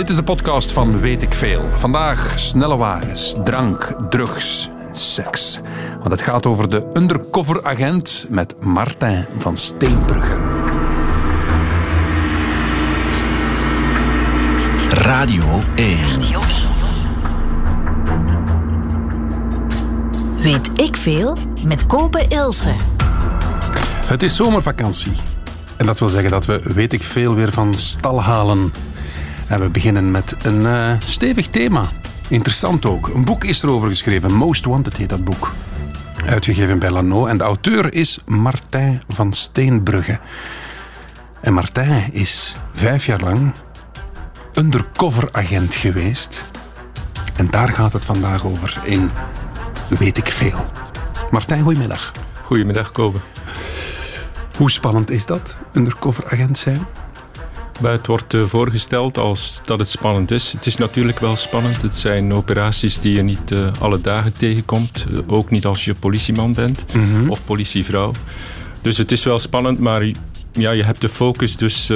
Dit is de podcast van Weet ik Veel. Vandaag snelle wagens, drank, drugs en seks. Want het gaat over de undercover agent met Martijn van Steenbrugge. Radio 1. Weet ik veel met Kopen Ilse. Het is zomervakantie. En dat wil zeggen dat we Weet ik Veel weer van stal halen. En we beginnen met een uh, stevig thema. Interessant ook. Een boek is erover geschreven. Most Wanted heet dat boek. Uitgegeven bij Lano. En de auteur is Martijn van Steenbrugge. En Martijn is vijf jaar lang undercover agent geweest. En daar gaat het vandaag over in Weet ik Veel. Martijn, goedemiddag. Goedemiddag, Kobe. Hoe spannend is dat, undercover agent zijn? Het wordt eh, voorgesteld als dat het spannend is. Het is natuurlijk wel spannend. Het zijn operaties die je niet uh, alle dagen tegenkomt. Uh, ook niet als je politieman bent mm -hmm. of politievrouw. Dus het is wel spannend, maar ja, je hebt de focus. Dus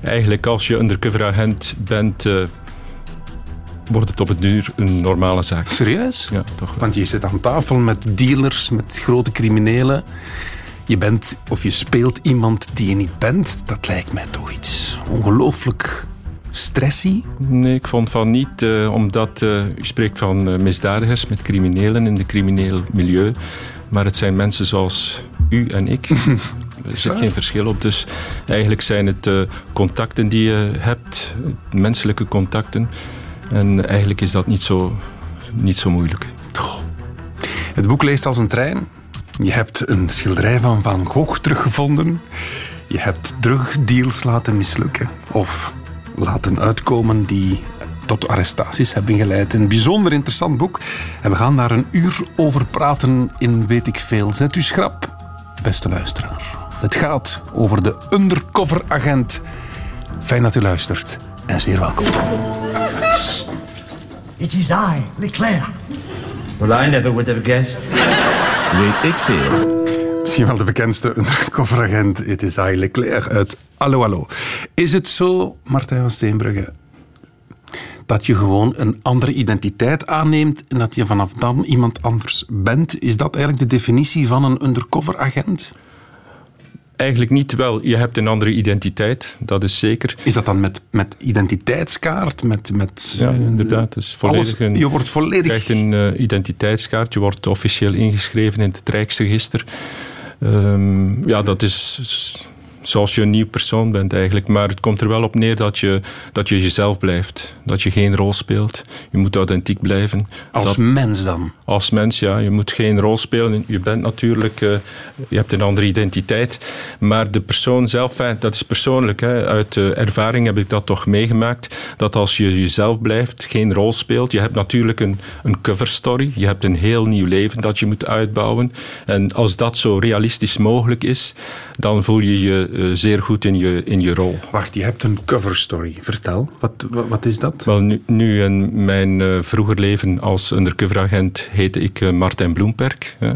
eigenlijk als je undercover agent bent, wordt het op het duur een normale zaak. Serieus? Ja, toch. Want je zit aan tafel met dealers, met grote criminelen. Je bent of je speelt iemand die je niet bent. Dat lijkt mij toch iets ongelooflijk stressy. Nee, ik vond van niet, uh, omdat uh, u spreekt van uh, misdadigers met criminelen in het crimineel milieu. Maar het zijn mensen zoals u en ik. Er zit geen verschil op. Dus eigenlijk zijn het contacten die je hebt, menselijke contacten. En eigenlijk is dat niet zo, niet zo moeilijk. Oh. Het boek leest als een trein. Je hebt een schilderij van Van Gogh teruggevonden. Je hebt drugdeals laten mislukken. Of laten uitkomen die tot arrestaties hebben geleid. Een bijzonder interessant boek. En we gaan daar een uur over praten in Weet ik Veel. Zet u schrap, beste luisteraar. Het gaat over de undercover agent. Fijn dat u luistert en zeer welkom. It is I, Leclerc. Well, I never would have guessed. Weet ik veel. Misschien wel de bekendste undercoveragent. Het is I Leclerc uit Allo Allo. Is het zo, Martijn van Steenbrugge, dat je gewoon een andere identiteit aanneemt en dat je vanaf dan iemand anders bent? Is dat eigenlijk de definitie van een undercoveragent? Eigenlijk niet wel. Je hebt een andere identiteit, dat is zeker. Is dat dan met, met identiteitskaart? Met, met, ja, inderdaad. Dus volledig alles, je wordt volledig... Je krijgt een uh, identiteitskaart, je wordt officieel ingeschreven in het Rijksregister. Um, ja, dat is zoals je een nieuw persoon bent eigenlijk. Maar het komt er wel op neer dat je, dat je jezelf blijft. Dat je geen rol speelt. Je moet authentiek blijven. Als dat, mens dan? Als mens, ja. Je moet geen rol spelen. Je bent natuurlijk... Uh, je hebt een andere identiteit. Maar de persoon zelf, dat is persoonlijk. Hè. Uit uh, ervaring heb ik dat toch meegemaakt. Dat als je jezelf blijft, geen rol speelt. Je hebt natuurlijk een, een cover story. Je hebt een heel nieuw leven dat je moet uitbouwen. En als dat zo realistisch mogelijk is, dan voel je je uh, zeer goed in je, in je rol. Wacht, je hebt een cover story. Vertel, wat, wat, wat is dat? Wel, nu, nu in mijn uh, vroeger leven als undercover agent heette ik uh, Martijn Bloemperk. Hè.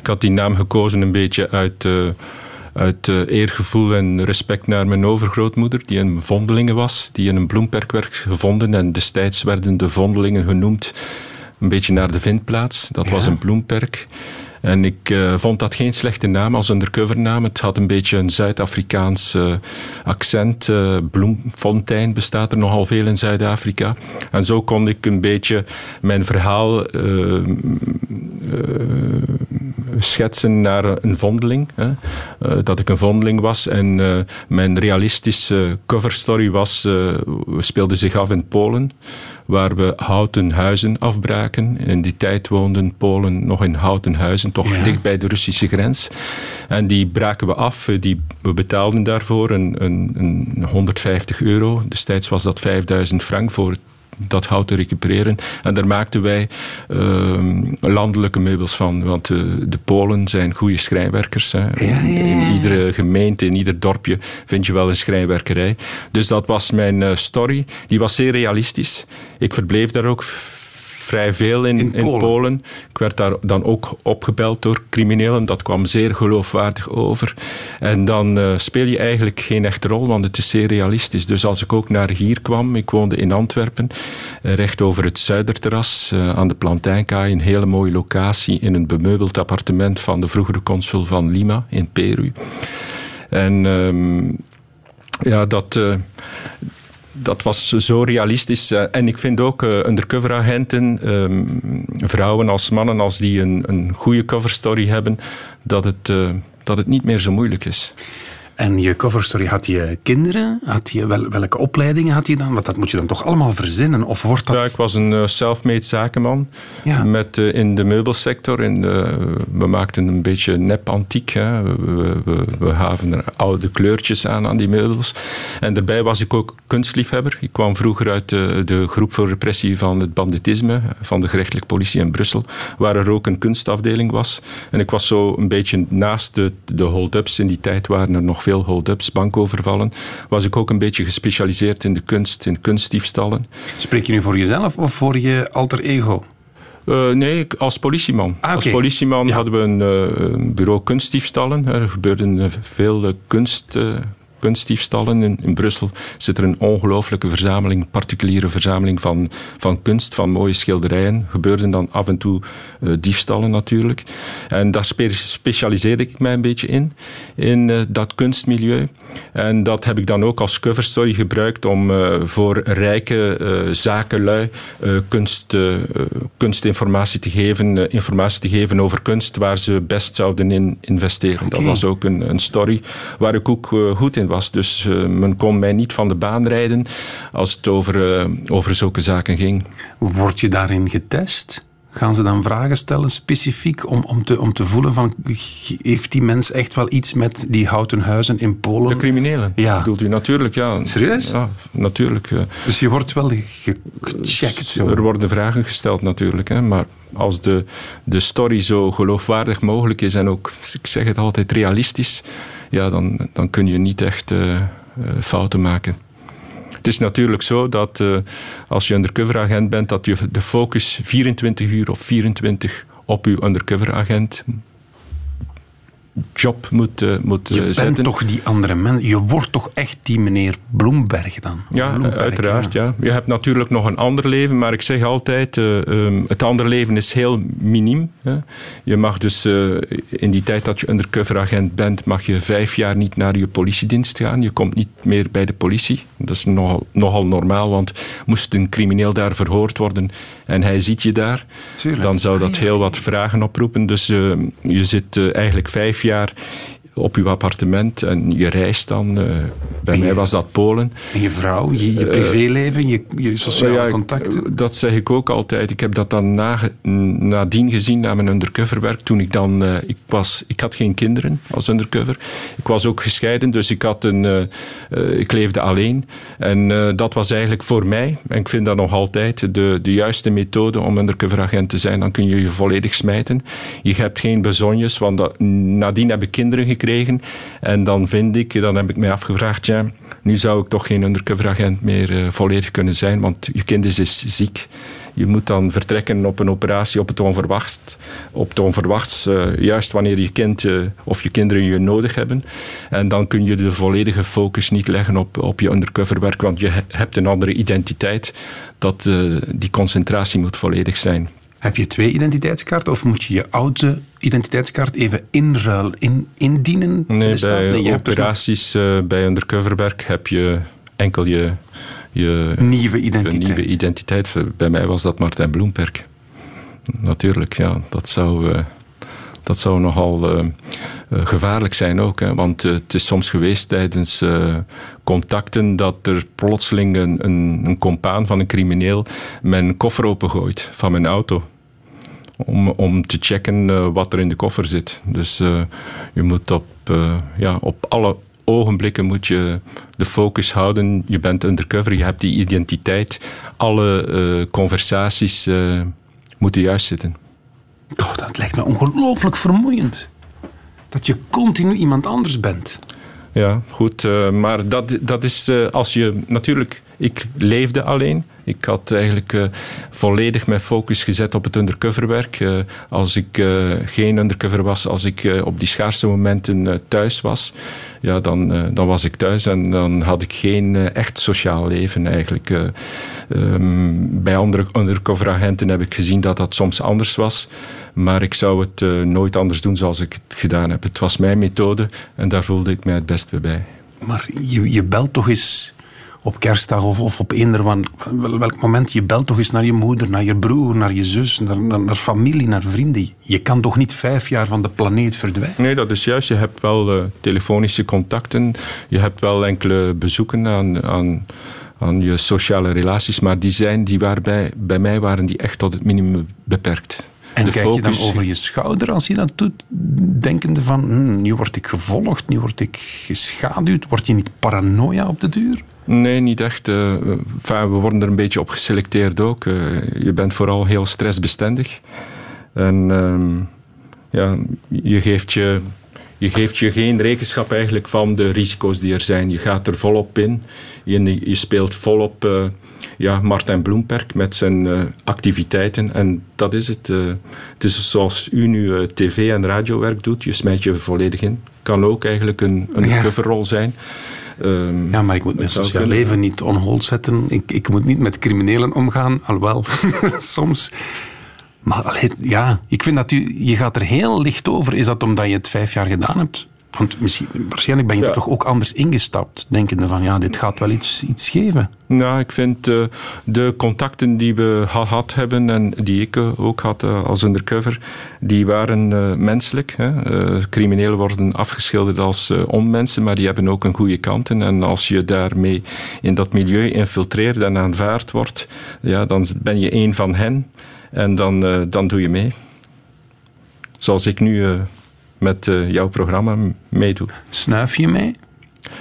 Ik had die naam gekozen een beetje uit uit eergevoel en respect naar mijn overgrootmoeder, die een vondelinge was, die in een bloemperk werd gevonden. En destijds werden de vondelingen genoemd een beetje naar de vindplaats. Dat ja. was een bloemperk. En ik uh, vond dat geen slechte naam als undercovernaam. Het had een beetje een Zuid-Afrikaans uh, accent. Uh, Bloemfontein bestaat er nogal veel in Zuid-Afrika. En zo kon ik een beetje mijn verhaal schetsen naar een vondeling. Hè. dat ik een vondeling was. En mijn realistische coverstory was, speelde zich af in Polen waar we houten huizen afbraken. In die tijd woonden Polen nog in houten huizen, toch ja. dicht bij de Russische grens. En die braken we af. Die, we betaalden daarvoor een, een, een 150 euro. Destijds was dat 5000 frank voor dat hout te recupereren. En daar maakten wij uh, landelijke meubels van. Want uh, de Polen zijn goede schrijnwerkers. Hè. Ja, ja, ja. In iedere gemeente, in ieder dorpje vind je wel een schrijnwerkerij. Dus dat was mijn uh, story. Die was zeer realistisch. Ik verbleef daar ook vrij veel in, In in, Polen. Polen. Ik werd daar dan ook opgebeld door criminelen. Dat kwam zeer geloofwaardig over. En dan eh, speel je eigenlijk geen echte rol, want het is zeer realistisch. Dus als ik ook naar hier kwam, ik woonde in Antwerpen, eh, recht over het Zuiderterras, eh, aan de Plantijnkaai, een hele mooie locatie in een bemeubeld appartement van de vroegere consul van Lima in Peru. En ehm, ja, dat, dat was zo realistisch. Eh, en ik vind ook eh, undercover-agenten, ehm, vrouwen als mannen, als die een, een goede coverstory hebben, dat het, eh, dat het niet meer zo moeilijk is. En je coverstory, had je kinderen? Had je, wel, welke opleidingen had je dan? Want dat moet je dan toch allemaal verzinnen? Of wordt dat... Ja, ik was een eh, self-made zakenman Ja. met, eh, in de meubelsector. In de, we maakten een beetje nep-antiek. Hè. We, we, er oude kleurtjes aan aan die meubels. En daarbij was ik ook kunstliefhebber. Ik kwam vroeger uit de, de groep voor repressie van het banditisme van de gerechtelijke politie in Brussel, waar er ook een kunstafdeling was. En ik was zo een beetje naast de, de hold-ups. In die tijd waren er nog veel hold-ups, bankovervallen. Was ik ook een beetje gespecialiseerd in de kunst, in kunstdiefstallen. Spreek je nu voor jezelf of voor je alter ego? Eh, nee, als politieman. Ah, Als politieman Ja. hadden we een, eh, een bureau kunstdiefstallen. Er gebeurden eh, veel kunst, kunstdiefstallen. In, in Brussel zit er een ongelooflijke verzameling, particuliere verzameling van, van kunst, van mooie schilderijen. Gebeurden dan af en toe eh, diefstallen natuurlijk. En daar spe- specialiseerde ik mij een beetje in, in eh, dat kunstmilieu. En dat heb ik dan ook als coverstory gebruikt om eh, voor rijke zakenlui kunst, kunstinformatie te geven, informatie te geven over kunst waar ze best zouden in investeren. Dat was ook een, een story waar ik ook goed in was. Dus eh, men kon mij niet van de baan rijden als het over, eh, over zulke zaken ging. Word je daarin getest? Gaan ze dan vragen stellen specifiek om, om, te, om te voelen van heeft die mens echt wel iets met die houten huizen in Polen? De criminelen, Ja. bedoelt u natuurlijk. Ja. Serieus? Ja, natuurlijk. Dus je wordt wel ge- gecheckt. Zo. Er worden vragen gesteld natuurlijk, hè, maar als de, de story zo geloofwaardig mogelijk is en ook, ik zeg het altijd, realistisch, ja, dan, dan kun je niet echt eh, eh, fouten maken. Het is natuurlijk zo dat eh, als je undercover-agent bent, dat je de focus 24 uur of 24 op je undercover-agent job moet, eh, moet eh, Je bent zetten. toch die andere mens. Je wordt toch echt die meneer Bloemberg dan? Ja, Bloemberg, uiteraard. Ja. Je hebt natuurlijk nog een ander leven, maar ik zeg altijd, eh, ehm, het andere leven is heel miniem. Hè. Je mag dus eh, in die tijd dat je undercover-agent bent, mag je vijf jaar niet naar je politiedienst gaan. Je komt niet meer bij de politie. Dat is nogal, nogal normaal, want moest een crimineel daar verhoord worden en hij ziet je daar, Tuurlijk. dan zou dat Ah, heel wat vragen oproepen. Dus eh, je zit eh, eigenlijk vijf jaar op je appartement en je reist dan. eh, bij mij was dat Polen. En je vrouw, je, je privéleven, je, je sociale Ja, contacten. Dat zeg ik ook altijd. Ik heb dat dan na, nadien gezien na mijn undercoverwerk. Toen ik dan... eh, ik, was, ik had geen kinderen als undercover. Ik was ook gescheiden, dus ik, had een, eh, eh, ik leefde alleen. En eh, dat was eigenlijk voor mij, en ik vind dat nog altijd, de, de juiste methode om undercoveragent te zijn. Dan kun je je volledig smijten. Je hebt geen bezonjes, want dat, nadien heb ik kinderen gekregen. En dan vind ik, dan heb ik mij afgevraagd, ja, nu zou ik toch geen undercoveragent meer eh, volledig kunnen zijn, want je kind is, is ziek. Je moet dan vertrekken op een operatie op het onverwachts. Op het onverwachts, eh, juist wanneer je kind eh, of je kinderen je nodig hebben. En dan kun je de volledige focus niet leggen op, op je undercoverwerk, want je he- hebt een andere identiteit. Dat, die concentratie moet volledig zijn. Heb je twee identiteitskaarten of moet je je oude identiteitskaart even inruilen, in, indienen? Nee, bij hebt dus operaties, eh, bij undercoverwerk heb je enkel je, je nieuwe identiteit. nieuwe identiteit. Bij mij was dat Martijn Bloemperk. Natuurlijk, ja, dat zou, eh, dat zou nogal eh, eh, gevaarlijk zijn ook. Hè, want eh, het is soms geweest tijdens eh, contacten dat er plotseling een, een, een compaan van een crimineel mijn koffer opengooit van mijn auto. Om, om te checken eh, wat er in de koffer zit. Dus eh, je moet op, eh, ja, op alle ogenblikken moet je de focus houden. Je bent undercover, je hebt die identiteit. Alle conversaties moeten juist zitten. Oh, dat lijkt me ongelooflijk vermoeiend. Dat je continu iemand anders bent. Ja, goed. maar dat, dat is als je natuurlijk. Ik leefde alleen. Ik had eigenlijk uh, volledig mijn focus gezet op het undercoverwerk. Uh, als ik uh, geen undercover was, als ik op die schaarse momenten thuis was, ja, dan, dan was ik thuis en dan had ik geen echt sociaal leven eigenlijk. Um, bij andere undercover agenten heb ik gezien dat dat soms anders was. Maar ik zou het nooit anders doen zoals ik het gedaan heb. Het was mijn methode en daar voelde ik mij het best bij. Maar je, je belt toch eens op kerstdag of, of op eender wel, welk moment. Je belt toch eens naar je moeder, naar je broer, naar je zus, naar, naar, naar, familie, naar vrienden. Je kan toch niet vijf jaar van de planeet verdwijnen? Nee, dat is juist. Je hebt wel uh, telefonische contacten. Je hebt wel enkele bezoeken aan, aan, aan je sociale relaties. Maar die, zijn, die waren bij, bij mij waren die echt tot het minimum beperkt. En kijk je dan over je schouder als je dat doet, denkende van, hm, nu word ik gevolgd, nu word ik geschaduwd. Word je niet paranoia op de duur? Nee, niet echt. Uh, we worden er een beetje op geselecteerd ook. Uh, je bent vooral heel stressbestendig. En uh, ja, je geeft je, je geeft je geen rekenschap eigenlijk van de risico's die er zijn. Je gaat er volop in. Je, je speelt volop uh, ja, Martijn Bloemperk met zijn uh, activiteiten. En dat is het. Uh, het is zoals u nu tv- en radiowerk doet. Je smijt je volledig in. Kan ook eigenlijk een, een ja. coverrol zijn. Um, ja, maar ik moet mijn sociaal leven niet on hold zetten. Ik, ik moet niet met criminelen omgaan, alhoewel soms. Maar ja, ik vind dat u, je gaat er heel licht over. Is dat omdat je het vijf jaar gedaan hebt? Want misschien, waarschijnlijk ben je er toch ook anders ingestapt, denkende van ja, dit gaat wel iets, iets geven. Nou, ik vind uh, de contacten die we gehad hebben en die ik uh, ook had uh, als undercover, die waren menselijk. Hè. criminelen worden afgeschilderd als onmensen, maar die hebben ook een goede kanten. En als je daarmee in dat milieu infiltreert en aanvaard wordt, ja, dan ben je een van hen en dan, dan doe je mee. Zoals ik nu met uh, jouw programma meedoe. Snuif je mee?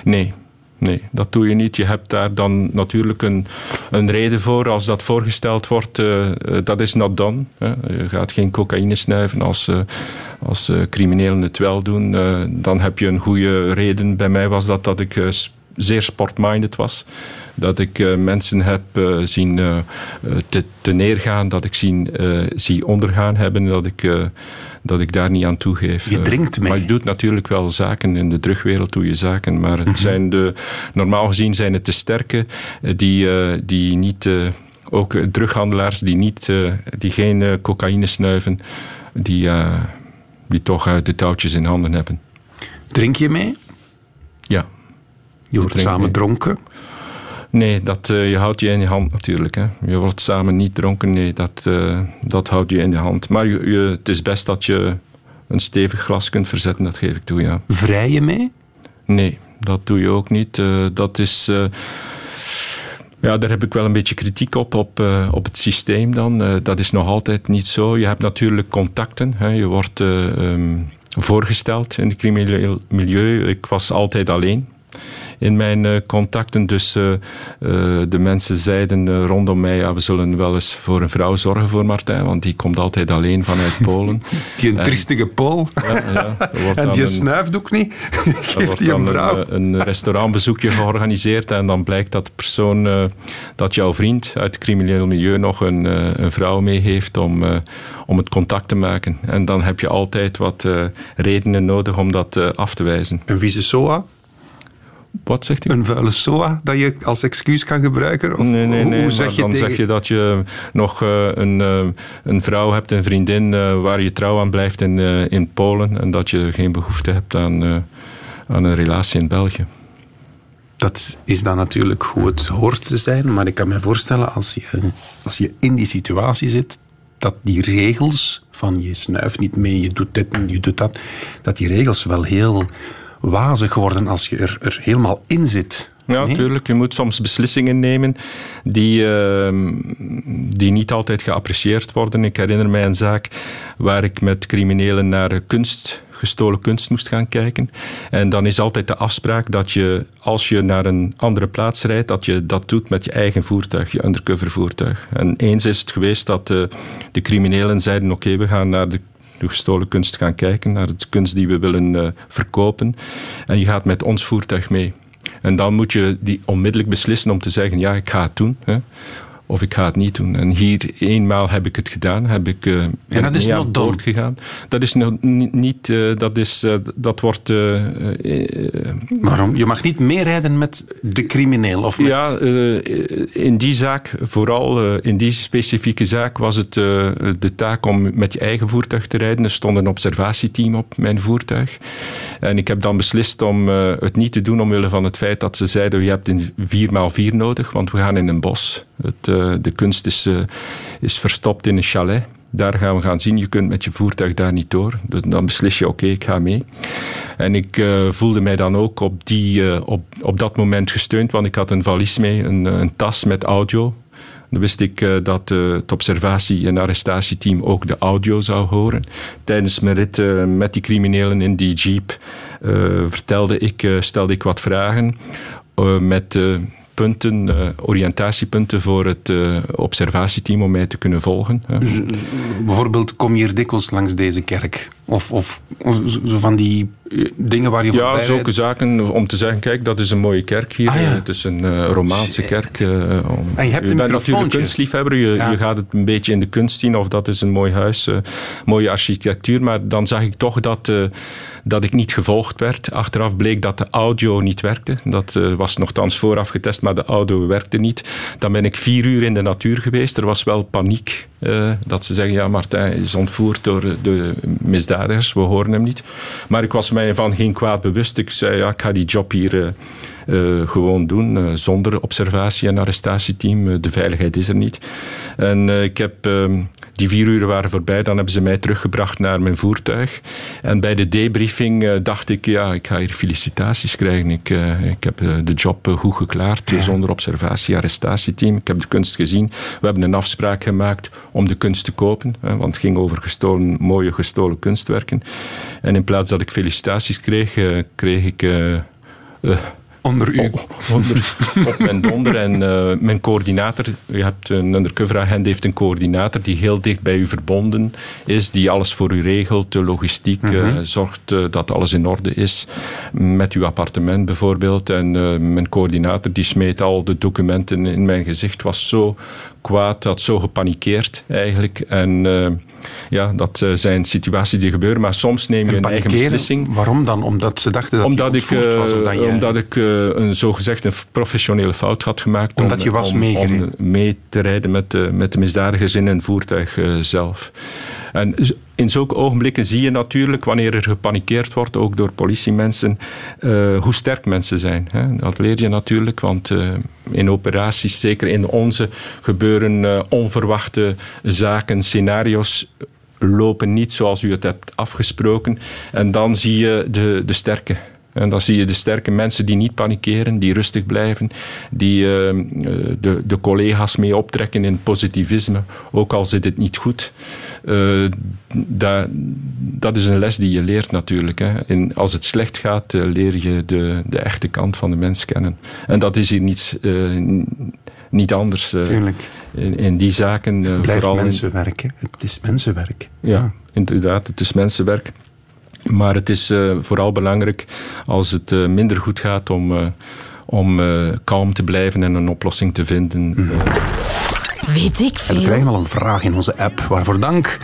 Nee. Nee, dat doe je niet. Je hebt daar dan natuurlijk een, een reden voor. Als dat voorgesteld wordt, uh, dat is not done. Hè. Je gaat geen cocaïne snuiven als, uh, als criminelen het wel doen. dan heb je een goede reden. Bij mij was dat dat ik zeer sportminded was. Dat ik mensen heb zien te, te, neergaan, dat ik zien, zie ondergaan hebben, dat ik dat ik daar niet aan toegeef. Je drinkt mee. Maar je doet natuurlijk wel zaken. In de drugwereld doe je zaken. Maar het mhm. zijn de, normaal gezien zijn het de sterke eh, die, uh, die niet... Ook drughandelaars die, niet, die geen cocaïne snuiven, die, die toch de touwtjes in handen hebben. Drink je mee? Ja. Je wordt samen mee. dronken? Nee, dat, uh, je houdt je in je hand natuurlijk. Hè. Je wordt samen niet dronken, nee, dat, uh, dat houdt je in je hand. Maar je, je, het is best dat je een stevig glas kunt verzetten, dat geef ik toe, ja. Vrij je mee? Nee, dat doe je ook niet. Uh, dat is... Ja, daar heb ik wel een beetje kritiek op, op, uh, op het systeem dan. Uh, dat is nog altijd niet zo. Je hebt natuurlijk contacten. Hè. Je wordt uh, um, voorgesteld in het crimineel milieu. Ik was altijd alleen in mijn uh, contacten. Dus uh, uh, de mensen zeiden rondom mij, ja, we zullen wel eens voor een vrouw zorgen voor Martijn, want die komt altijd alleen vanuit Polen. die een triestige Pool. Ja, ja, en die een, snuift ook niet. Geeft die een vrouw. Een, een, restaurantbezoekje georganiseerd en dan blijkt dat de persoon, dat jouw vriend uit het crimineel milieu nog een, een vrouw mee heeft om, om het contact te maken. En dan heb je altijd wat redenen nodig om dat af te wijzen. Een vieze SOA? Wat zegt u? Een vuile SOA dat je als excuus kan gebruiken? Of nee, nee, nee. Hoe zeg je dan zeg je dat je nog uh, een, uh, een vrouw hebt, een vriendin uh, waar je trouw aan blijft in, in Polen en dat je geen behoefte hebt aan, aan een relatie in België. Dat is dan natuurlijk hoe het hoort te zijn, maar ik kan me voorstellen als je, als je in die situatie zit, dat die regels van je snuift niet mee, je doet dit en je doet dat, dat die regels wel heel wazig worden als je er, er helemaal in zit. Ja, natuurlijk. Je moet soms beslissingen nemen die, uh, die niet altijd geapprecieerd worden. Ik herinner mij een zaak waar ik met criminelen naar kunst, gestolen kunst moest gaan kijken. En dan is altijd de afspraak dat je, als je naar een andere plaats rijdt, dat je dat doet met je eigen voertuig, je undercover voertuig. En eens is het geweest dat de, de criminelen zeiden, oké, we gaan naar de de gestolen kunst gaan kijken, naar de kunst die we willen uh, verkopen. En je gaat met ons voertuig mee. En dan moet je die onmiddellijk beslissen om te zeggen, ja, ik ga het doen. Hè of ik ga het niet doen. En hier eenmaal heb ik het gedaan, heb ik uh, en dat is boord gegaan. Dat is nog niet, uh, dat, is, uh, dat wordt... Waarom? Je mag niet meerijden met de crimineel? Of met... Ja, in die zaak, vooral in die specifieke zaak, was het de taak om met je eigen voertuig te rijden. Er stond een observatieteam op mijn voertuig. En ik heb dan beslist om het niet te doen omwille van het feit dat ze zeiden, je hebt een 4x4 nodig, want we gaan in een bos. Het, de kunst is, uh, is verstopt in een chalet. Daar gaan we gaan zien. Je kunt met je voertuig daar niet door. Dus dan beslis je, oké, ik ga mee. En ik uh, voelde mij dan ook op, die, op, op dat moment gesteund, want ik had een valies mee, een, een tas met audio. Dan wist ik dat het observatie- en arrestatieteam ook de audio zou horen. Tijdens mijn rit met die criminelen in die jeep vertelde ik, stelde ik wat vragen met punten, uh, oriëntatiepunten voor het uh, observatieteam om mij te kunnen volgen. Dus, bijvoorbeeld, kom je hier dikwijls langs deze kerk? Of, of, of zo van die eh, dingen waar je Ja, zulke zaken om te zeggen, kijk, dat is een mooie kerk hier. Ah, ja. Het is een uh, Romaanse kerk. Uh, om, en je hebt je bent natuurlijk kunstliefhebber, je, ja. je, gaat het een beetje in de kunst zien of dat is een mooi huis, uh, mooie architectuur. Maar dan zag ik toch dat, dat ik niet gevolgd werd. Achteraf bleek dat de audio niet werkte. Dat was nogthans vooraf getest, maar de audio werkte niet. Dan ben ik vier uur in de natuur geweest. Er was wel paniek. dat ze zeggen, ja, Martijn is ontvoerd door de misdadigers, we horen hem niet. Maar ik was mij van geen kwaad bewust. Ik zei, ja, ik ga die job hier uh, gewoon doen, uh, zonder observatie- en arrestatieteam. De veiligheid is er niet. En ik heb, ehm, die vier uur waren voorbij, dan hebben ze mij teruggebracht naar mijn voertuig. En bij de debriefing dacht ik, ja, ik ga hier felicitaties krijgen. Ik, ik heb de job goed geklaard, ja. zonder observatie- arrestatieteam. Ik heb de kunst gezien. We hebben een afspraak gemaakt om de kunst te kopen, want het ging over gestolen, mooie gestolen kunstwerken. En in plaats dat ik felicitaties kreeg, kreeg ik onder u. onder, op mijn donder. En uh, mijn coördinator, je hebt een undercover agent, heeft een coördinator die heel dicht bij u verbonden is, die alles voor u regelt, de logistiek, mm -hmm. uh, zorgt uh, dat alles in orde is. Met uw appartement bijvoorbeeld. En mijn coördinator die smeet al de documenten in mijn gezicht, was zo kwaad, had zo gepanikeerd eigenlijk. En ja, dat zijn situaties die gebeuren, maar soms neem je een eigen beslissing. Waarom dan? Omdat ze dachten dat omdat ik, was? Of dat jij... Omdat ik een zogezegd een professionele fout had gemaakt. Omdat om, je was om, om, mee te rijden met de, met de misdadigers in een voertuig zelf. En in zulke ogenblikken zie je natuurlijk, wanneer er gepanikeerd wordt, ook door politiemensen, uh, hoe sterk mensen zijn. Hè. Dat leer je natuurlijk, want uh, in operaties, zeker in onze, gebeuren onverwachte zaken, scenario's lopen niet zoals u het hebt afgesproken. En dan zie je de, de sterke en dan zie je de sterke mensen die niet panikeren, die rustig blijven, die uh, de, de, collega's mee optrekken in positivisme, ook al zit het niet goed. Uh, dat, dat is een les die je leert natuurlijk. Hè. En als het slecht gaat, uh, leer je de, de echte kant van de mens kennen. En dat is hier niet, niet anders. In, in, die zaken. het blijft vooral mensenwerk. In... Het is mensenwerk. Ja, ja, inderdaad, het is mensenwerk. Maar het is uh, vooral belangrijk als het uh, minder goed gaat om, uh, om kalm te blijven en een oplossing te vinden. Mm -hmm. Weet ik veel. we krijgen al een vraag in onze app, waarvoor dank.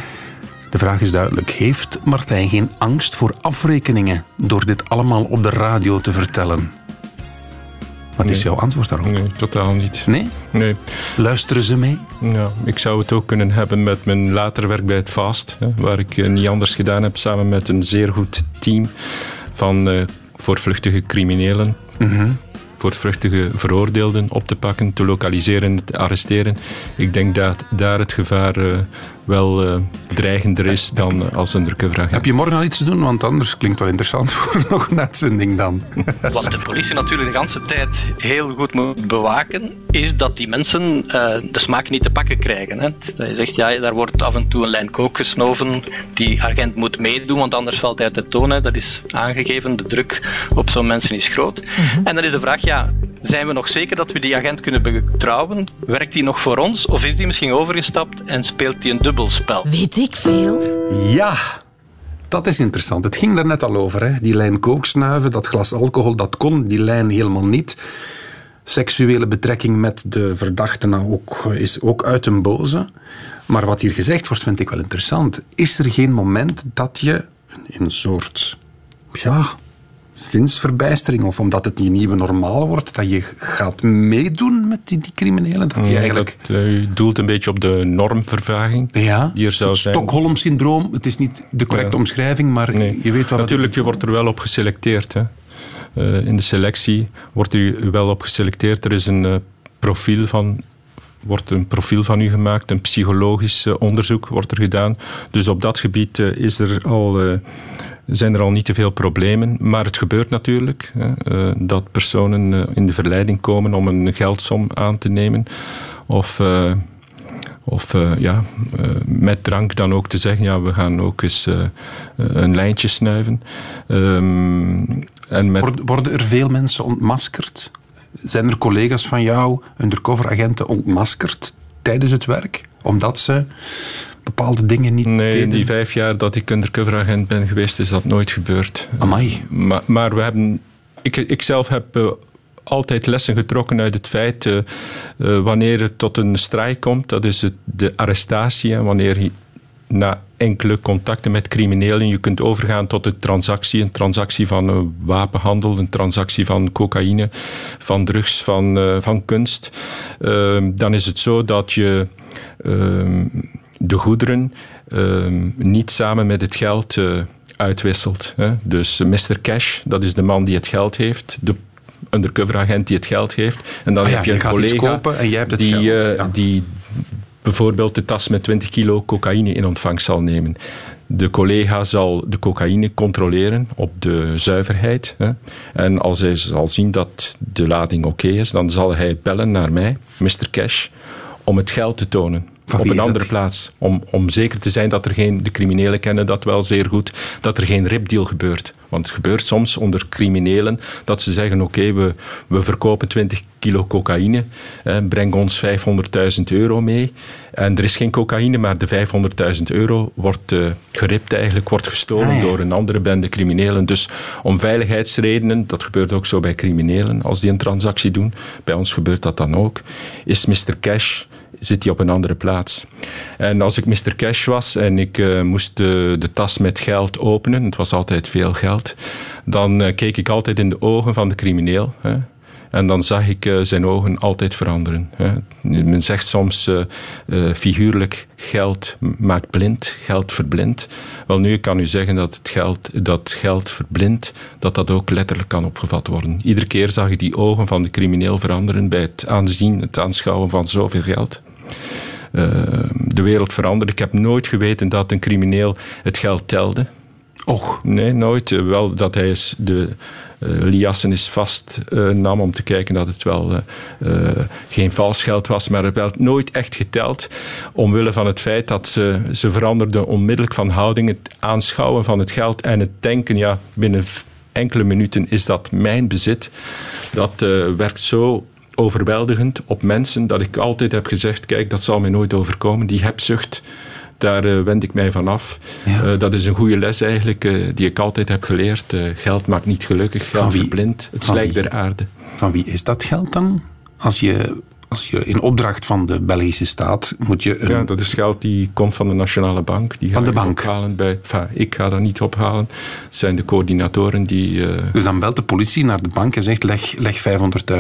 De vraag is duidelijk. Heeft Martijn geen angst voor afrekeningen door dit allemaal op de radio te vertellen? Wat nee. is jouw antwoord daarop? Nee, totaal niet. Nee? Nee. Luisteren ze mee? Ja, ik zou het ook kunnen hebben met mijn later werk bij het Fast, hè, waar ik uh, niet anders gedaan heb, samen met een zeer goed team van uh, voortvluchtige criminelen. Mm -hmm. Voortvluchtige veroordeelden op te pakken, te lokaliseren, te arresteren. Ik denk dat daar het gevaar uh, wel uh, dreigender is dan uh, als undercover agent. Heb je morgen al iets te doen? Want anders klinkt wel interessant voor nog een uitzending dan. Wat de politie natuurlijk de hele tijd heel goed moet bewaken, is dat die mensen uh, de smaak niet te pakken krijgen. Hè. Dat je zegt, ja, daar wordt af en toe een lijn kook gesnoven. Die agent moet meedoen, want anders valt hij te tonen. Dat is aangegeven. De druk op zo'n mensen is groot. Mm -hmm. En dan is de vraag, ja, zijn we nog zeker dat we die agent kunnen betrouwen? Werkt die nog voor ons? Of is die misschien overgestapt en speelt die een dubbel Weet ik veel? Ja, Dat is interessant. Het ging daar net al over. Hè? Die lijn kooksnuiven, dat glas alcohol, dat kon. Die lijn helemaal niet. Seksuele betrekking met de verdachte nou ook, is ook uit een boze. Maar wat hier gezegd wordt, vind ik wel interessant. Is er geen moment dat je in een soort ja, zinsverbijstering of omdat het die nieuwe normaal wordt, dat je gaat meedoen met die, die criminelen? Dat je eigenlijk... Dat, eh, u doelt een beetje op de normvervaging Ja, die er zou het zijn. Stockholm-syndroom. Het is niet de correcte Ja. omschrijving, maar Nee. je weet wat Natuurlijk, je wordt er wel op geselecteerd. Hè. Eh, in de selectie wordt u wel op geselecteerd. Er is een eh, profiel van wordt een profiel van u gemaakt, een psychologisch onderzoek wordt er gedaan. Dus op dat gebied is er al, zijn er al niet te veel problemen. Maar het gebeurt natuurlijk hè, eh, dat personen eh, in de verleiding komen om een geldsom aan te nemen. Of, eh, of ja, met drank dan ook te zeggen, ja, we gaan ook eens een lijntje snuiven. Ehm, en met, worden er veel mensen ontmaskerd? Zijn er collega's van jou, undercoveragenten, ontmaskerd tijdens het werk? Omdat ze bepaalde dingen niet Nee, in die vijf jaar dat ik undercoveragent ben geweest, is dat nooit gebeurd. Amai. Maar, maar we hebben, ik, ik zelf heb eh, altijd lessen getrokken uit het feit, eh, eh, wanneer het tot een strijd komt, dat is het, de arrestatie. En wanneer je na enkele contacten met criminelen je kunt overgaan tot een transactie. Een transactie van wapenhandel, een transactie van cocaïne, van drugs, van, van kunst. Eh, dan is het zo dat je eh, de goederen eh, niet samen met het geld eh, uitwisselt. Hè. Dus eh, Mr. Cash, dat is de man die het geld heeft. De undercoveragent die het geld heeft. En dan Ah ja, heb je je een collega kopen en jij hebt het die, geld, eh, ja. die bijvoorbeeld de tas met 20 kilo cocaïne in ontvangst zal nemen. De collega zal de cocaïne controleren op de zuiverheid. Hè. En als hij zal zien dat de lading oké is, dan zal hij bellen naar mij, Mr. Cash, om het geld te tonen. Van op een andere plaats. Om, om zeker te zijn dat er geen, de criminelen kennen dat wel zeer goed, dat er geen ripdeal gebeurt. Want het gebeurt soms onder criminelen dat ze zeggen: Oké, we, we verkopen 20 kilo cocaïne, eh, breng ons 500.000 euro mee. En er is geen cocaïne, maar de 500.000 euro wordt eh, geript, eigenlijk, wordt gestolen Ah, ja. door een andere bende criminelen. Dus om veiligheidsredenen, dat gebeurt ook zo bij criminelen als die een transactie doen, bij ons gebeurt dat dan ook, is Mr. Cash zit hij op een andere plaats. En als ik Mr. Cash was en ik eh, moest de, tas met geld openen, het was altijd veel geld, dan eh, keek ik altijd in de ogen van de crimineel. Hè. En dan zag ik eh, zijn ogen altijd veranderen. Hè. Men zegt soms eh, eh, figuurlijk: geld maakt blind, geld verblindt. Wel, nu ik kan u zeggen dat het geld, dat geld verblindt, dat dat ook letterlijk kan opgevat worden. Iedere keer zag ik die ogen van de crimineel veranderen bij het aanzien, het aanschouwen van zoveel geld. De wereld veranderde. Ik heb nooit geweten dat een crimineel het geld telde. Och, Nee, nooit. Wel dat hij is de liassen is vast eh, nam om te kijken dat het wel eh, eh, geen vals geld was, maar het werd nooit echt geteld. Omwille van het feit dat ze, ze veranderden onmiddellijk van houding. Het aanschouwen van het geld en het denken, ja, binnen enkele minuten is dat mijn bezit. Dat eh, werkt zo overweldigend op mensen dat ik altijd heb gezegd: kijk, dat zal mij nooit overkomen. Die hebzucht. Daar eh, wend ik mij van af. Ja. Eh, dat is een goede les eigenlijk, eh, die ik altijd heb geleerd. Geld maakt niet gelukkig, geld wie? verblindt. Het slijk der aarde. van wie is dat geld dan? Als je, als je in opdracht van de Belgische staat moet je een... Ja, dat is geld die komt van de Nationale Bank. Die Van de bank? ophalen bij... Enfin, ik ga dat niet ophalen. Het zijn de coördinatoren die... Dus dan belt de politie naar de bank en zegt leg, leg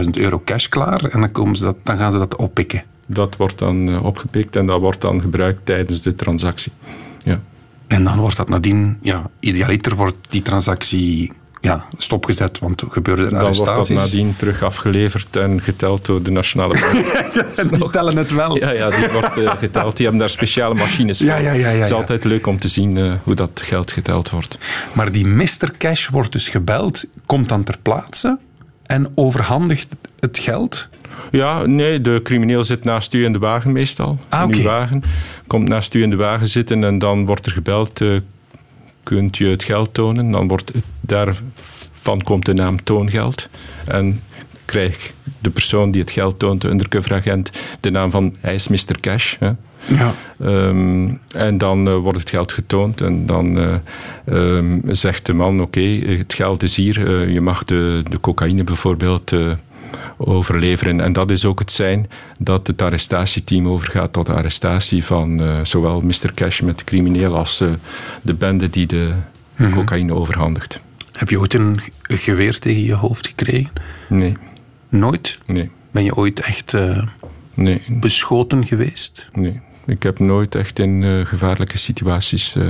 500.000 euro cash klaar en dan, komen ze dat, dan gaan ze dat oppikken. Dat wordt dan eh, opgepikt en dat wordt dan gebruikt tijdens de transactie. Ja. En dan wordt dat nadien, ja, idealiter wordt die transactie ja, stopgezet, want er gebeurde er Dan wordt dat arrestaties. nadien terug afgeleverd en geteld door de Nationale Bank. Die tellen het wel. Ja, ja, die wordt eh, geteld. Die hebben daar speciale machines voor. Ja, ja, ja, ja, Het is altijd leuk om te zien eh, hoe dat geld geteld wordt. Maar die Mr. Cash wordt dus gebeld, komt dan ter plaatse en overhandigt het geld. Ja, nee, de crimineel zit naast u in de wagen meestal. Ah, in uw wagen. Komt naast u in de wagen zitten en dan wordt er gebeld. eh, kunt je het geld tonen? Dan wordt het, daarvan komt de naam toongeld. En krijgt de persoon die het geld toont, de undercoveragent, de naam van hij is Mr. Cash. Hè. Ja. Ehm, en dan eh, wordt het geld getoond en dan eh, ehm, zegt de man, oké, het geld is hier, je mag de, de cocaïne bijvoorbeeld overleveren. En dat is ook het zijn dat het arrestatieteam overgaat tot de arrestatie van eh, zowel Mr. Cash met de crimineel als eh, de bende die de cocaïne overhandigt. Heb je ooit een geweer tegen je hoofd gekregen? Nee, Nooit? nee, Ben je ooit echt eh, nee, beschoten geweest? nee. Ik heb nooit echt in eh, gevaarlijke situaties eh,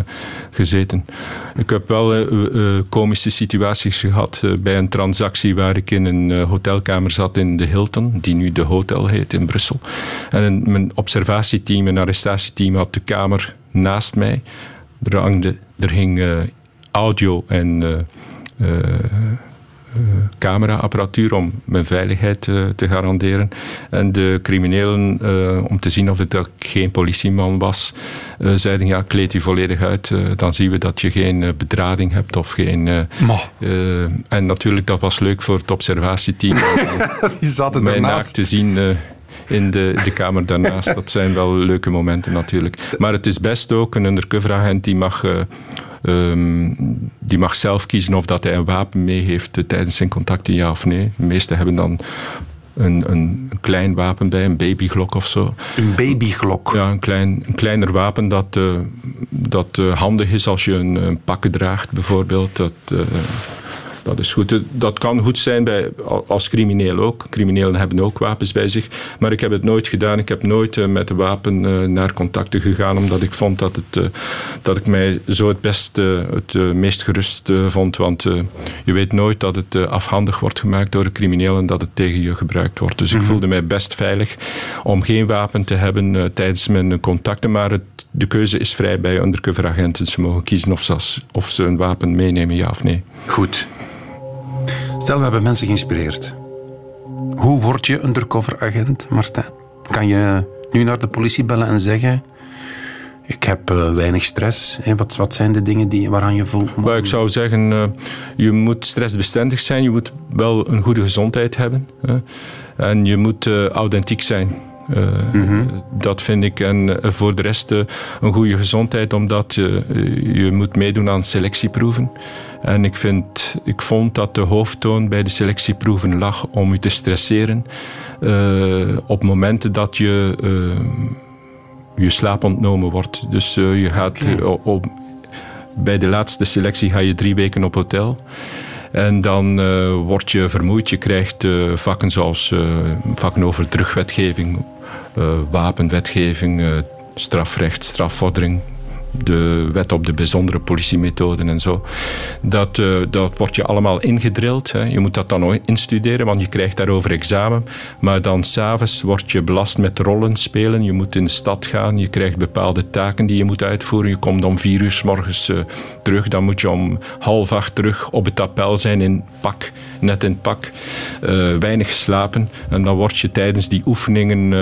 gezeten. Ik heb wel eh, komische situaties gehad eh, bij een transactie waar ik in een hotelkamer zat in de Hilton, die nu de Hotel heet in Brussel. En mijn observatieteam, mijn arrestatieteam had de kamer naast mij. Er, hangde, er hing audio en cameraapparatuur om mijn veiligheid eh, te garanderen. En de criminelen, eh, om te zien of het geen politieman was, eh, zeiden ja, kleed je volledig uit. eh, dan zien we dat je geen eh, bedrading hebt of geen... eh, eh, en natuurlijk, dat was leuk voor het observatieteam. die zaten mij naakt te zien eh, in de, de kamer daarnaast. Dat zijn wel leuke momenten natuurlijk. Maar het is best ook een undercover agent die mag, eh, ehm, die mag zelf kiezen of dat hij een wapen mee heeft eh, tijdens zijn contacten, ja of nee. De meesten hebben dan een, een, een klein wapen bij, een babyglok of zo. Een babyglok. Ja, een, klein, een kleiner wapen dat, eh, dat eh, handig is als je een, een pakken draagt, bijvoorbeeld. Dat, dat is goed. Dat kan goed zijn bij, als crimineel ook. Criminelen hebben ook wapens bij zich. Maar ik heb het nooit gedaan. Ik heb nooit eh, met een wapen eh, naar contacten gegaan, omdat ik vond dat, het, eh, dat ik mij zo het best, eh, het meest gerust vond. Want je weet nooit dat het afhandig wordt gemaakt door een crimineel en dat het tegen je gebruikt wordt. Dus ik voelde mij best veilig om geen wapen te hebben tijdens mijn contacten. Maar het, de keuze is vrij bij undercover agenten. Ze mogen kiezen of ze, of ze een wapen meenemen, ja of nee. Goed. Stel, we hebben mensen geïnspireerd. Hoe word je undercover agent, Martijn? Kan je nu naar de politie bellen en zeggen... Ik heb eh, weinig stress. Hè? Wat, wat zijn de dingen die, waaraan je voelt? Maar ik zou zeggen, eh, je moet stressbestendig zijn. Je moet wel een goede gezondheid hebben. hè. En je moet eh, authentiek zijn. Eh, Dat vind ik. En eh, voor de rest eh, een goede gezondheid, omdat je, je moet meedoen aan selectieproeven. En ik, vind, ik vond dat de hoofdtoon bij de selectieproeven lag om je te stresseren. op momenten dat je je slaap ontnomen wordt. Dus je gaat op, bij de laatste selectie ga je drie weken op hotel. En dan word je vermoeid. Je krijgt vakken zoals vakken over terugwetgeving, wapenwetgeving, eh, strafrecht, strafvordering. De wet op de bijzondere politiemethoden en zo. Dat, eh, dat wordt je allemaal ingedrild. Hè. Je moet dat dan instuderen, want je krijgt daarover examen. Maar dan s'avonds word je belast met rollen spelen. Je moet in de stad gaan. Je krijgt bepaalde taken die je moet uitvoeren. Je komt om vier uur morgens eh, terug. Dan moet je om half acht terug op het appel zijn in pak. Net in pak. Eh, weinig geslapen. En dan word je tijdens die oefeningen...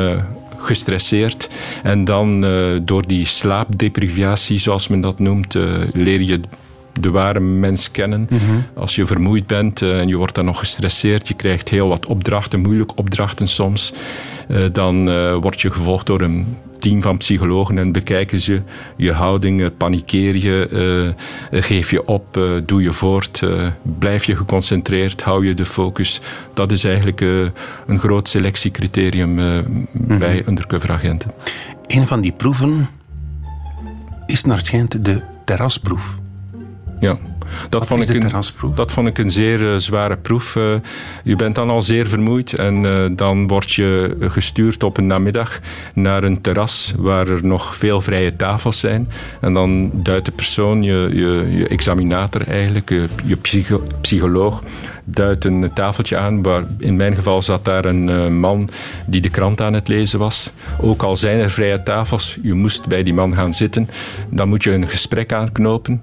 gestresseerd. En dan eh, door die slaapdeprivatie, zoals men dat noemt, eh, leer je de ware mens kennen. Als je vermoeid bent eh, en je wordt dan nog gestresseerd, je krijgt heel wat opdrachten, moeilijke opdrachten soms, dan word je gevolgd door een team van psychologen en bekijken ze je houding, panikeer je, eh, eh, geef je op, eh, doe je voort, blijf je geconcentreerd, hou je de focus. Dat is eigenlijk een groot selectiecriterium eh, bij undercover agenten. Een van die proeven is naar het schijnt de terrasproef. Ja. Dat Wat vond, ik een, dat vond ik een zeer eh, zware proef. Eh, je bent dan al zeer vermoeid en eh, dan word je gestuurd op een namiddag naar een terras waar er nog veel vrije tafels zijn. En dan duidt de persoon, je, je, je examinator eigenlijk, je, je psycho- psycholoog, duidt een tafeltje aan. Waar in mijn geval zat daar een eh, man die de krant aan het lezen was. Ook al zijn er vrije tafels, je moest bij die man gaan zitten. Dan moet je een gesprek aanknopen.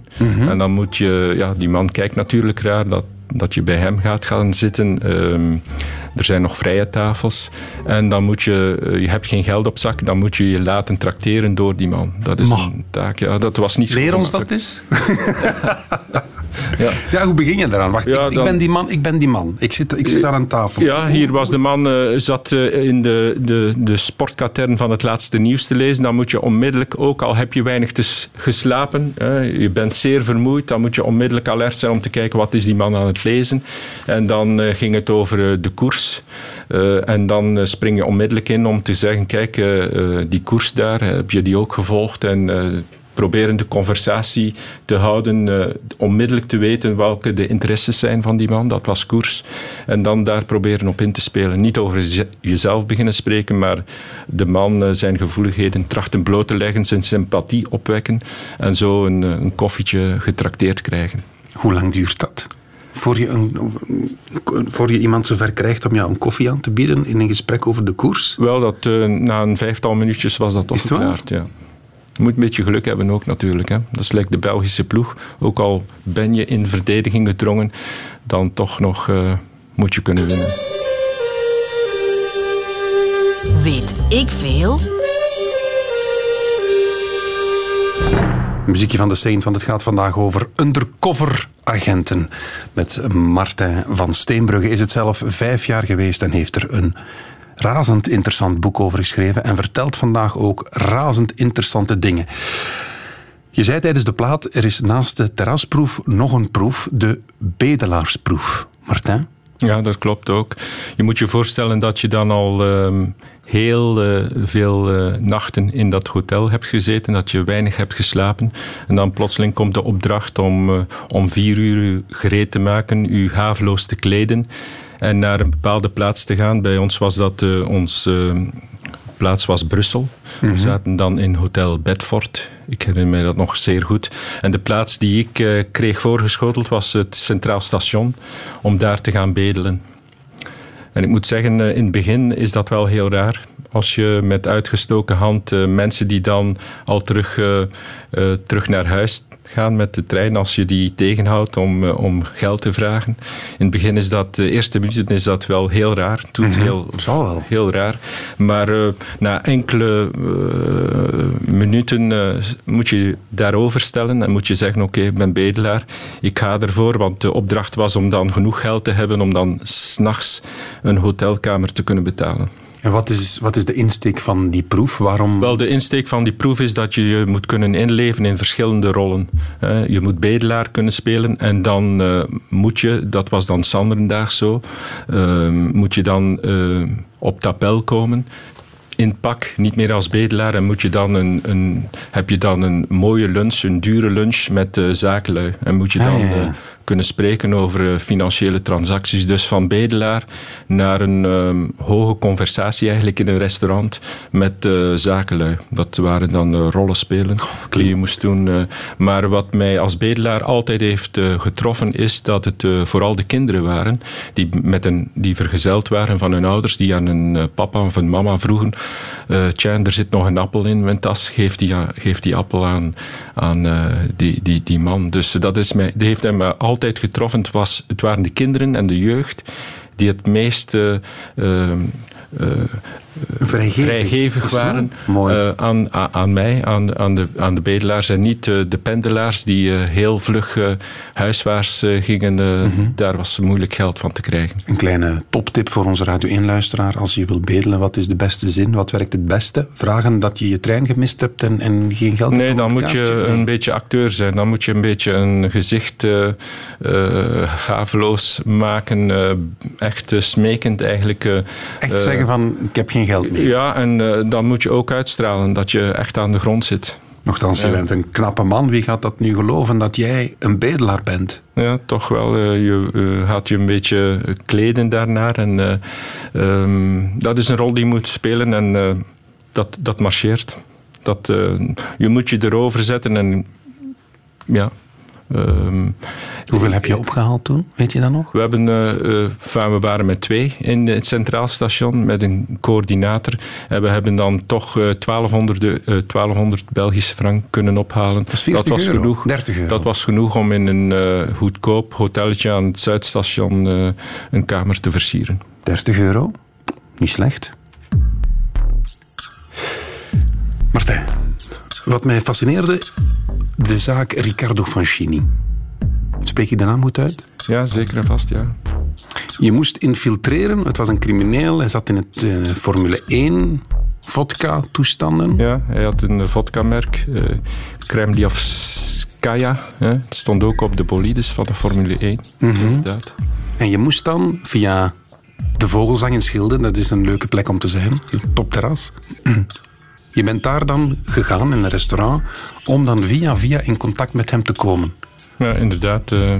En dan moet je, ja, die man kijkt natuurlijk raar dat, dat je bij hem gaat gaan zitten. Ehm, er zijn nog vrije tafels. En dan moet je, eh, je hebt geen geld op zak, dan moet je je laten trakteren door die man. Dat is een taak. Ja, dat was niet zo Leer ons dat gemakkelijk. Ja. Ja, hoe begin je daaraan? Wacht, Ja, ik, ben die man, ik ben die man. Ik zit, ik zit aan een tafel. Ja, hier was de man, eh, zat eh, in de, de, de sportkatern van het laatste nieuws te lezen. Dan moet je onmiddellijk, ook al heb je weinig te geslapen, je bent zeer vermoeid, dan moet je onmiddellijk alert zijn om te kijken wat is die man aan het lezen. En dan eh, ging het over de koers. En dan spring je onmiddellijk in om te zeggen, kijk, die koers daar, heb je die ook gevolgd? En proberen de conversatie te houden, eh, onmiddellijk te weten welke de interesses zijn van die man, dat was koers. En dan daar proberen op in te spelen. Niet over ze- jezelf beginnen spreken, maar de man eh, zijn gevoeligheden trachten bloot te leggen, zijn sympathie opwekken en zo een, eh, een koffietje getrakteerd krijgen. Hoe lang duurt dat? Voor je, een, voor je iemand zover krijgt om jou een koffie aan te bieden in een gesprek over de koers? Wel, dat, na een vijftal minuutjes was dat opgeklaard. Ja. Je moet een beetje geluk hebben ook natuurlijk. Hè. Dat is like de Belgische ploeg. Ook al ben je in verdediging gedrongen, dan toch nog eh, moet je kunnen winnen. Weet ik veel? Muziekje van de Saint, want het gaat vandaag over undercover agenten. Met Martijn van Steenbrugge is het zelf vijf jaar geweest en heeft er een razend interessant boek over geschreven en vertelt vandaag ook razend interessante dingen. Je zei tijdens de plaat, er is naast de terrasproef nog een proef, de bedelaarsproef. Martijn? Ja, dat klopt ook. Je moet je voorstellen dat je dan al ehm, heel eh, veel eh, nachten in dat hotel hebt gezeten, dat je weinig hebt geslapen. En dan plotseling komt de opdracht om eh, om vier uur gereed te maken, u haveloos te kleden en naar een bepaalde plaats te gaan. Bij ons was dat eh, ons eh, plaats was Brussel. We zaten dan in Hotel Bedford. Ik herinner mij dat nog zeer goed. En de plaats die ik eh, kreeg voorgeschoteld was het Centraal Station, om daar te gaan bedelen. En ik moet zeggen, in het begin is dat wel heel raar. Als je met uitgestoken hand eh, mensen die dan al terug, eh, eh, terug naar huis gaan met de trein, als je die tegenhoudt om, om geld te vragen. In het begin is dat, de eerste minuten is dat wel heel raar. Het doet heel, Zal wel. heel raar. Maar na enkele minuten moet je daarover stellen en moet je zeggen, oké, ik ben bedelaar, ik ga ervoor, want de opdracht was om dan genoeg geld te hebben om dan s'nachts een hotelkamer te kunnen betalen. En wat is, wat is de insteek van die proef? Waarom? Wel, de insteek van die proef is dat je je moet kunnen inleven in verschillende rollen. Eh, Je moet bedelaar kunnen spelen en dan eh, moet je, dat was dan Sanderendaag zo, eh, moet je dan eh, op tapel komen. In pak, niet meer als bedelaar, en moet je dan een, een, heb je dan een mooie lunch, een dure lunch met zakenlui. En moet je Ah, dan ja, ja. Kunnen spreken over eh, financiële transacties. Dus van bedelaar naar een ehm, hoge conversatie eigenlijk in een restaurant met eh, zakenlui. Dat waren dan rollenspelen die je moest doen. maar wat mij als bedelaar altijd heeft getroffen is dat het vooral de kinderen waren die, met een, die vergezeld waren van hun ouders, die aan eh, papa of een mama vroegen tja, er zit nog een appel in mijn tas, geef die, geef die appel aan, aan die, die, die man. Dus dat, is mij, dat heeft hem eh, altijd getroffen. Was, het waren de kinderen en de jeugd die het meest eh, eh, eh, Vrijgevig. waren eh, aan, aan, mij, aan, aan, de, aan de bedelaars en niet eh, de pendelaars die eh, heel vlug huiswaarts gingen. Mhm. Daar was moeilijk geld van te krijgen. Een kleine toptip voor onze Radio 1-luisteraar. Als je wilt bedelen, wat is de beste zin? Wat werkt het beste? Vragen dat je je trein gemist hebt en, en geen geld hebt Nee, dan moet je? Nee. een beetje acteur zijn. Dan moet je een beetje een gezicht gaveloos maken. echt smekend eigenlijk. Echt zeggen van, ik heb geen geld meer. Ja, en eh, dan moet je ook uitstralen dat je echt aan de grond zit. Nochtans, je Ja. bent een knappe man. Wie gaat dat nu geloven dat jij een bedelaar bent? Ja, toch wel. eh, je eh, gaat je een beetje kleden daarnaar. En, eh, ehm, dat is een rol die je moet spelen en eh, dat, dat marcheert. Dat, eh, je moet je erover zetten en ja. Ehm, Hoeveel heb je opgehaald toen? Weet je dat nog? we, hebben, eh, eh, we waren met twee in het Centraal Station met een coördinator. En we hebben dan toch eh 1200, de- eh, 1200 Belgische frank kunnen ophalen. Dat is 40 was euro. genoeg. 30 euro. Dat was genoeg om in een goedkoop hotelletje aan het Zuidstation een kamer te versieren. 30 euro. Niet slecht. Martijn, wat mij fascineerde, de zaak Riccardo Fanchini. Spreek ik de naam goed uit? Ja, zeker en vast, ja. Je moest infiltreren. Het was een crimineel. Hij zat in het eh, Formule 1 vodka-toestanden. Ja, hij had een vodka-merk, eh Kremliovskaya. hè. Het stond ook op de bolides van de Formule 1. Inderdaad. En je moest dan via de Vogelzang in Schilde, dat is een leuke plek om te zijn, een topterras. Je bent daar dan gegaan in een restaurant om dan via via in contact met hem te komen. Ja, inderdaad. eh,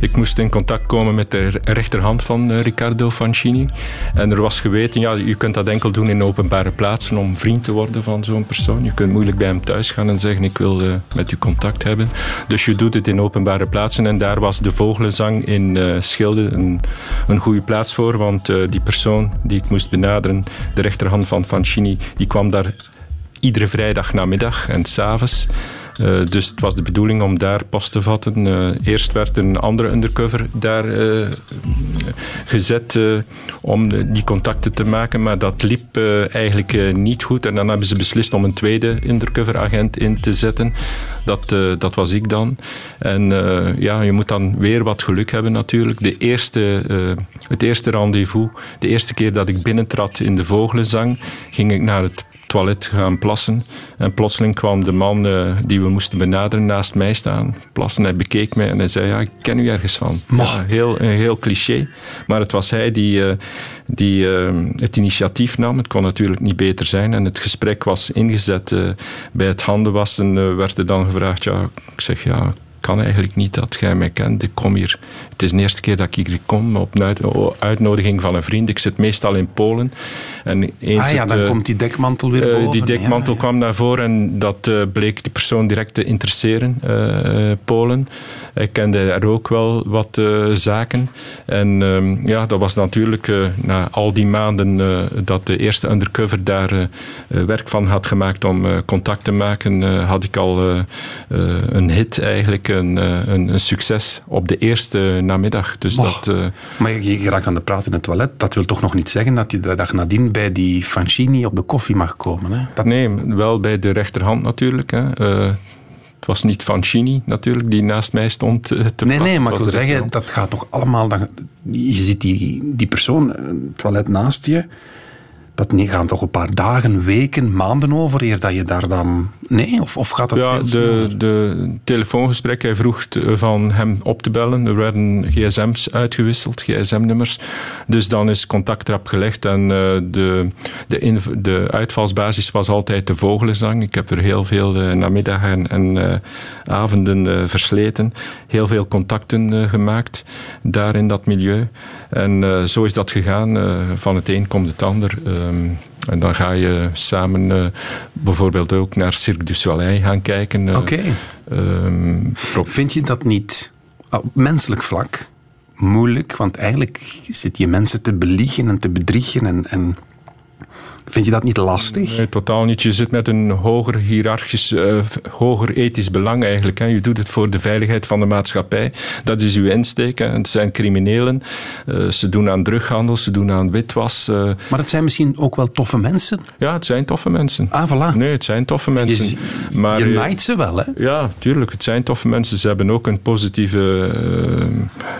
ik moest in contact komen met de rechterhand van eh, Riccardo Fancini. En er was geweten, ja, je kunt dat enkel doen in openbare plaatsen om vriend te worden van zo'n persoon. Je kunt moeilijk bij hem thuis gaan en zeggen, ik wil eh, met u contact hebben. Dus je doet het in openbare plaatsen. En daar was de Vogelenzang in Schilde een, een goede plaats voor. Want die persoon die ik moest benaderen, de rechterhand van Fancini, die kwam daar iedere vrijdag namiddag en s'avonds. Eh dus het was de bedoeling om daar post te vatten. Eh, eerst werd een andere undercover daar eh, gezet om die contacten te maken, maar dat liep eigenlijk niet goed. En dan hebben ze beslist om een tweede undercover agent in te zetten. Dat, dat was ik dan. En ja, je moet dan weer wat geluk hebben natuurlijk. De eerste, het eerste rendezvous, de eerste keer dat ik binnentrad in de Vogelenzang, ging ik naar het toilet gaan plassen. En plotseling kwam de man eh, die we moesten benaderen naast mij staan. Plassen, hij bekeek mij en hij zei, ja, ik ken u ergens van. Ja, heel, een heel cliché. Maar het was hij die, eh, die eh, het initiatief nam. Het kon natuurlijk niet beter zijn. En het gesprek was ingezet. bij het handenwassen werd er dan gevraagd, ja, ik zeg, ja, kan eigenlijk niet dat jij mij kent. Ik kom hier. Het is de eerste keer dat ik hier kom op uitnodiging van een vriend. Ik zit meestal in Polen. En eens ah ja, dan eh, komt die dekmantel weer eh, boven. die dekmantel Ja, kwam naar voren en dat eh, bleek de persoon direct te interesseren, Polen. Hij kende er ook wel wat zaken. En ehm, ja, dat was natuurlijk na al die maanden dat de eerste undercover daar werk van had gemaakt om contact te maken, had ik al een hit eigenlijk, een, eh, een, een succes op de eerste namiddag. Dus dat... eh, Maar je, je raakt aan de praat in het toilet. Dat wil toch nog niet zeggen dat je de dag nadien bij die Fancini op de koffie mag komen. Hè? Dat, Nee, wel bij de rechterhand natuurlijk. Hè. Eh, het was niet Fancini natuurlijk, die naast mij stond te nee, plassen. nee, maar ik wil zeggen, dat gaat toch allemaal... Dat, je ziet die, die persoon, het toilet naast je... Dat nee, gaan toch een paar dagen, weken, maanden over eer dat je daar dan... Nee, of, of gaat dat Ja, veel sneller? de, de telefoongesprek, hij vroeg t- van hem op te bellen. Er werden gsm's uitgewisseld, gsm-nummers. Dus dan is contact erop gelegd en eh, de, de, de uitvalsbasis was altijd de vogelenzang. Ik heb er heel veel eh, namiddagen en eh, avonden eh, versleten. Heel veel contacten eh, gemaakt daar in dat milieu. En eh, zo is dat gegaan. eh, van het een komt het ander. Ehm, en dan ga je samen eh, bijvoorbeeld ook naar Cirque du Soleil gaan kijken. Oké. ehm, pro- Vind je dat niet op menselijk vlak moeilijk? Want eigenlijk zit je mensen te beliegen en te bedriegen. En, en vind je dat niet lastig? Nee, totaal niet. Je zit met een hoger hiërarchisch, eh, hoger ethisch belang eigenlijk. Hè. Je doet het voor de veiligheid van de maatschappij. Dat is uw insteek. Hè. Het zijn criminelen. Eh, ze doen aan drughandel, ze doen aan witwas. eh. Maar het zijn misschien ook wel toffe mensen. ja, het zijn toffe mensen. Ah, voilà. Nee, het zijn toffe Je, mensen. zie- maar, je naait ze wel, hè? Ja, tuurlijk. Het zijn toffe mensen. Ze hebben ook een positieve,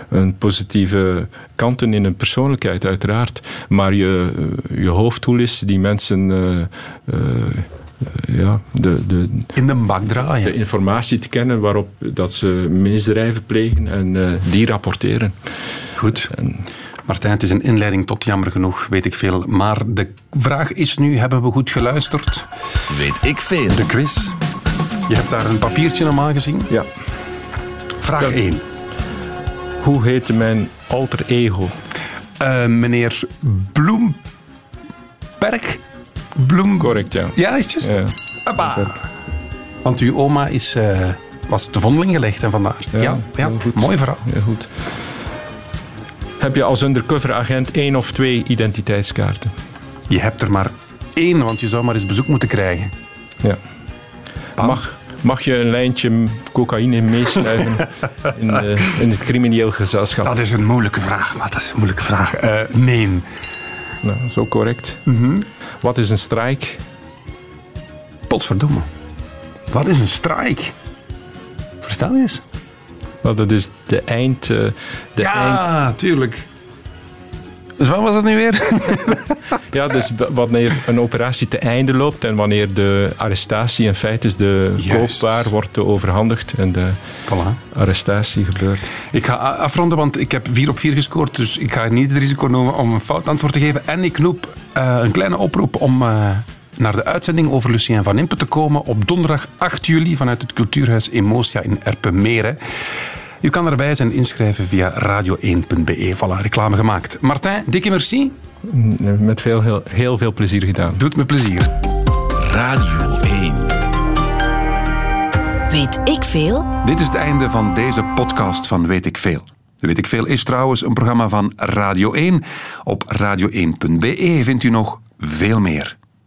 een positieve kanten in hun persoonlijkheid, uiteraard. Maar je, je hoofddoel is die mensen eh, eh, ja, de, de, In de bak draaien. de informatie te kennen waarop dat ze misdrijven plegen en eh, die rapporteren. Goed. Martijn, het is een inleiding tot jammer genoeg, weet ik veel. Maar de vraag is nu, hebben we goed geluisterd? Weet ik veel. De quiz. Je hebt daar een papiertje normaal gezien. Ja. Vraag Ja. 1. Hoe heette mijn alter ego? Eh, meneer Bloemberg? Bloem... Correct, ja. Ja, is het juist? Ja. Hoppa. Want uw oma is, eh, was te vondeling gelegd en vandaar. Ja, ja, goed. mooi verhaal. Heel goed. Heb je als undercover agent één of twee identiteitskaarten? Je hebt er maar één, want je zou maar eens bezoek moeten krijgen. Ja. Bam. Mag, mag je een lijntje cocaïne meesnuiven in, eh, in het crimineel gezelschap? Dat is een moeilijke vraag, maar dat is een moeilijke vraag. Eh, nee. Nou, zo correct. Wat is een strike? Potverdomme. Wat is een strike? Vertel eens. Wel, dat is de eind... eh, de eind Ja, tuurlijk. Dus wat was dat nu weer? ja, dus wanneer een operatie te einde loopt en wanneer de arrestatie in feite is de Juist. koopwaar wordt overhandigd en de Voilà. arrestatie gebeurt. Ik ga afronden, want ik heb 4 op 4 gescoord. Dus ik ga niet het risico nemen om een fout antwoord te geven. En ik noep eh, een kleine oproep om eh, naar de uitzending over Lucien van Impe te komen op donderdag 8 juli vanuit het Cultuurhuis Emotia in Erpenmeren. U kan erbij zijn inschrijven via radio1.be. Voilà, reclame gemaakt. Martijn, dikke merci. Mm, Met veel, heel, heel veel plezier gedaan. Doet me plezier. Radio 1. Weet ik veel? Dit is het einde van deze podcast van Weet ik Veel. Weet ik Veel is trouwens een programma van Radio 1. Op radio1.be vindt u nog veel meer.